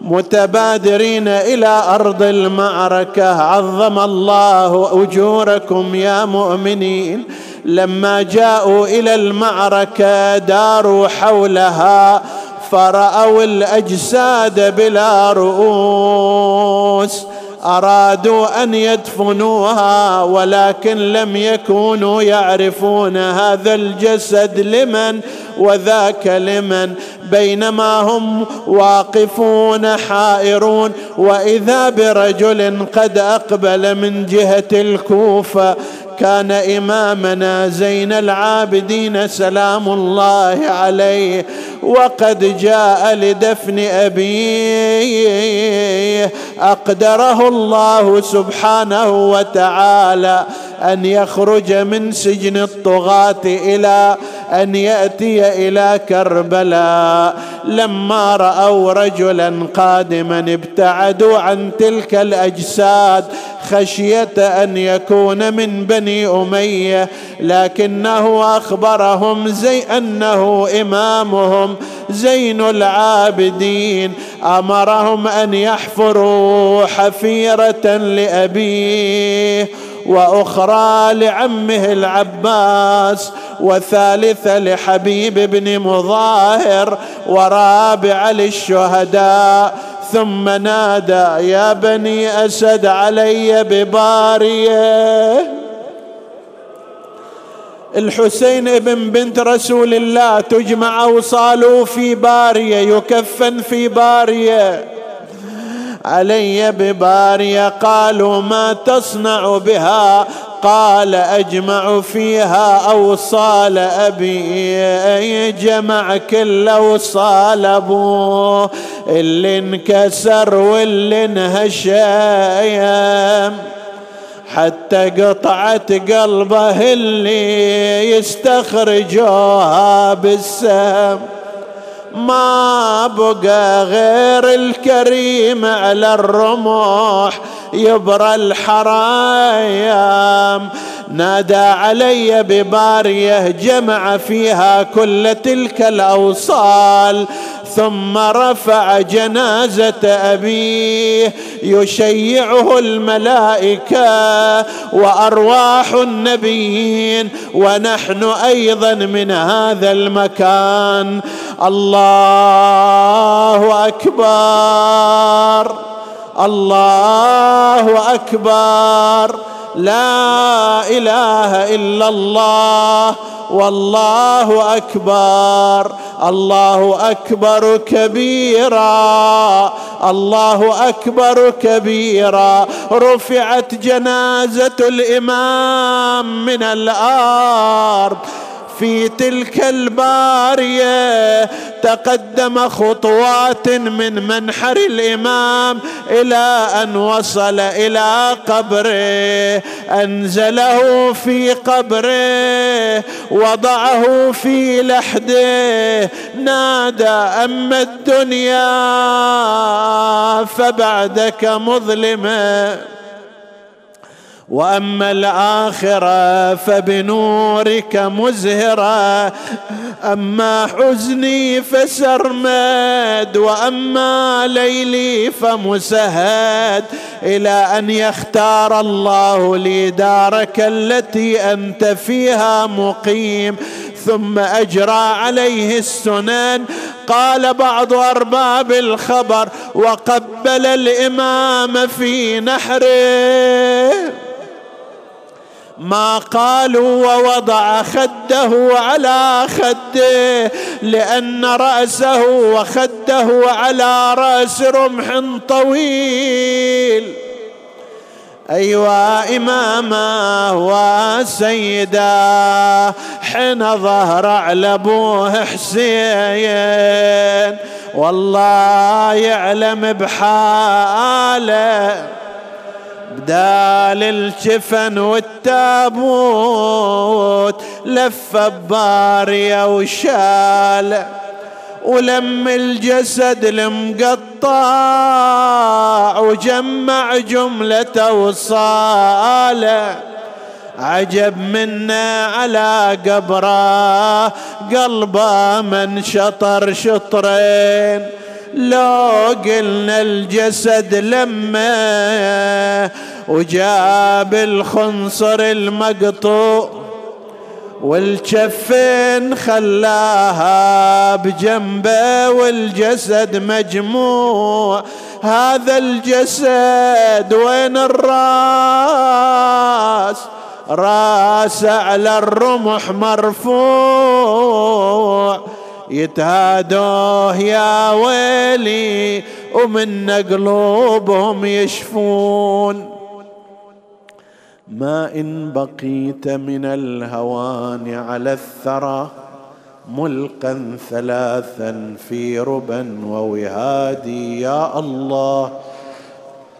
متبادرين إلى أرض المعركة. عظم الله أجوركم يا مؤمنين. لما جاءوا إلى المعركة داروا حولها فرأوا الأجساد بلا رؤوس. أرادوا أن يدفنوها ولكن لم يكونوا يعرفون هذا الجسد لمن وذاك لمن. بينما هم واقفون حائرون وإذا برجل قد أقبل من جهة الكوفة كان إمامنا زين العابدين سلام الله عليه. وقد جاء لدفن أبيه. أقدره الله سبحانه وتعالى أن يخرج من سجن الطغاة إلى أن يأتي إلى كربلاء. لما رأوا رجلا قادما ابتعدوا عن تلك الأجساد خشية أن يكون من بني أمية. لكنه أخبرهم زي أنه إمامهم زين العابدين. أمرهم أن يحفروا حفيرة لأبيه. وأخرى لعمه العباس وثالثه لحبيب بن مظاهر ورابعه للشهداء. ثم نادى يا بني أسد علي بباريه. الحسين ابن بنت رسول الله تجمع أوصاله في باريه يكفن في باريه. علي بباريه قالوا ما تصنع بها؟ قال أجمع فيها أوصال أبي جمع كل أوصال ابوه اللي انكسر واللي انهشم. حتى قطعة قلبه اللي يستخرجوها بالسم. ما بقى غير الكريم على الرمح يبرى الحرايام نادى علي ببارية جمع فيها كل تلك الأوصال. ثم رفع جنازة أبيه يشيعه الملائكة وأرواح النبيين ونحن أيضا من هذا المكان. الله أكبر. الله أكبر. لا إله إلا الله والله أكبر الله أكبر كبيرا الله أكبر كبيرا رفعت جنازة الإمام من الأرض في تلك البارية تقدم خطوات من منحر الإمام إلى أن وصل إلى قبره. أنزله في قبره وضعه في لحده. نادى أما الدنيا فبعدك مظلمه وأما الآخرة فبنورك مزهرة. أما حزني فسرمد وأما ليلي فمسهد. إلى أن يختار الله لي دارك التي أنت فيها مقيم. ثم أجرى عليه السنن. قال بعض أرباب الخبر وقبل الإمام في نحره. ما قالوا ووضع خده على خده لأن رأسه وخده على رأس رمح طويل. أيوا إماما وسيدا حين ظهر على أبوه حسين. والله يعلم بحاله. بدال الجفن والتابوت لف بارية وشال. ولم الجسد المقطع وجمع جملة وصاله عجب منا على قبره قلبه من شطر شطرين. لو قلنا الجسد لما وجاب الخنصر المقطوع والجفين خلاها بجنبه والجسد مجموع. هذا الجسد وين الراس؟ راس على الرمح مرفوع. يتهادوه يا ويلي ومن قلوبهم يشفون. ما إن بقيت من الهوان على الثرى ملقا ثلاثا في ربا ووهادي يا الله.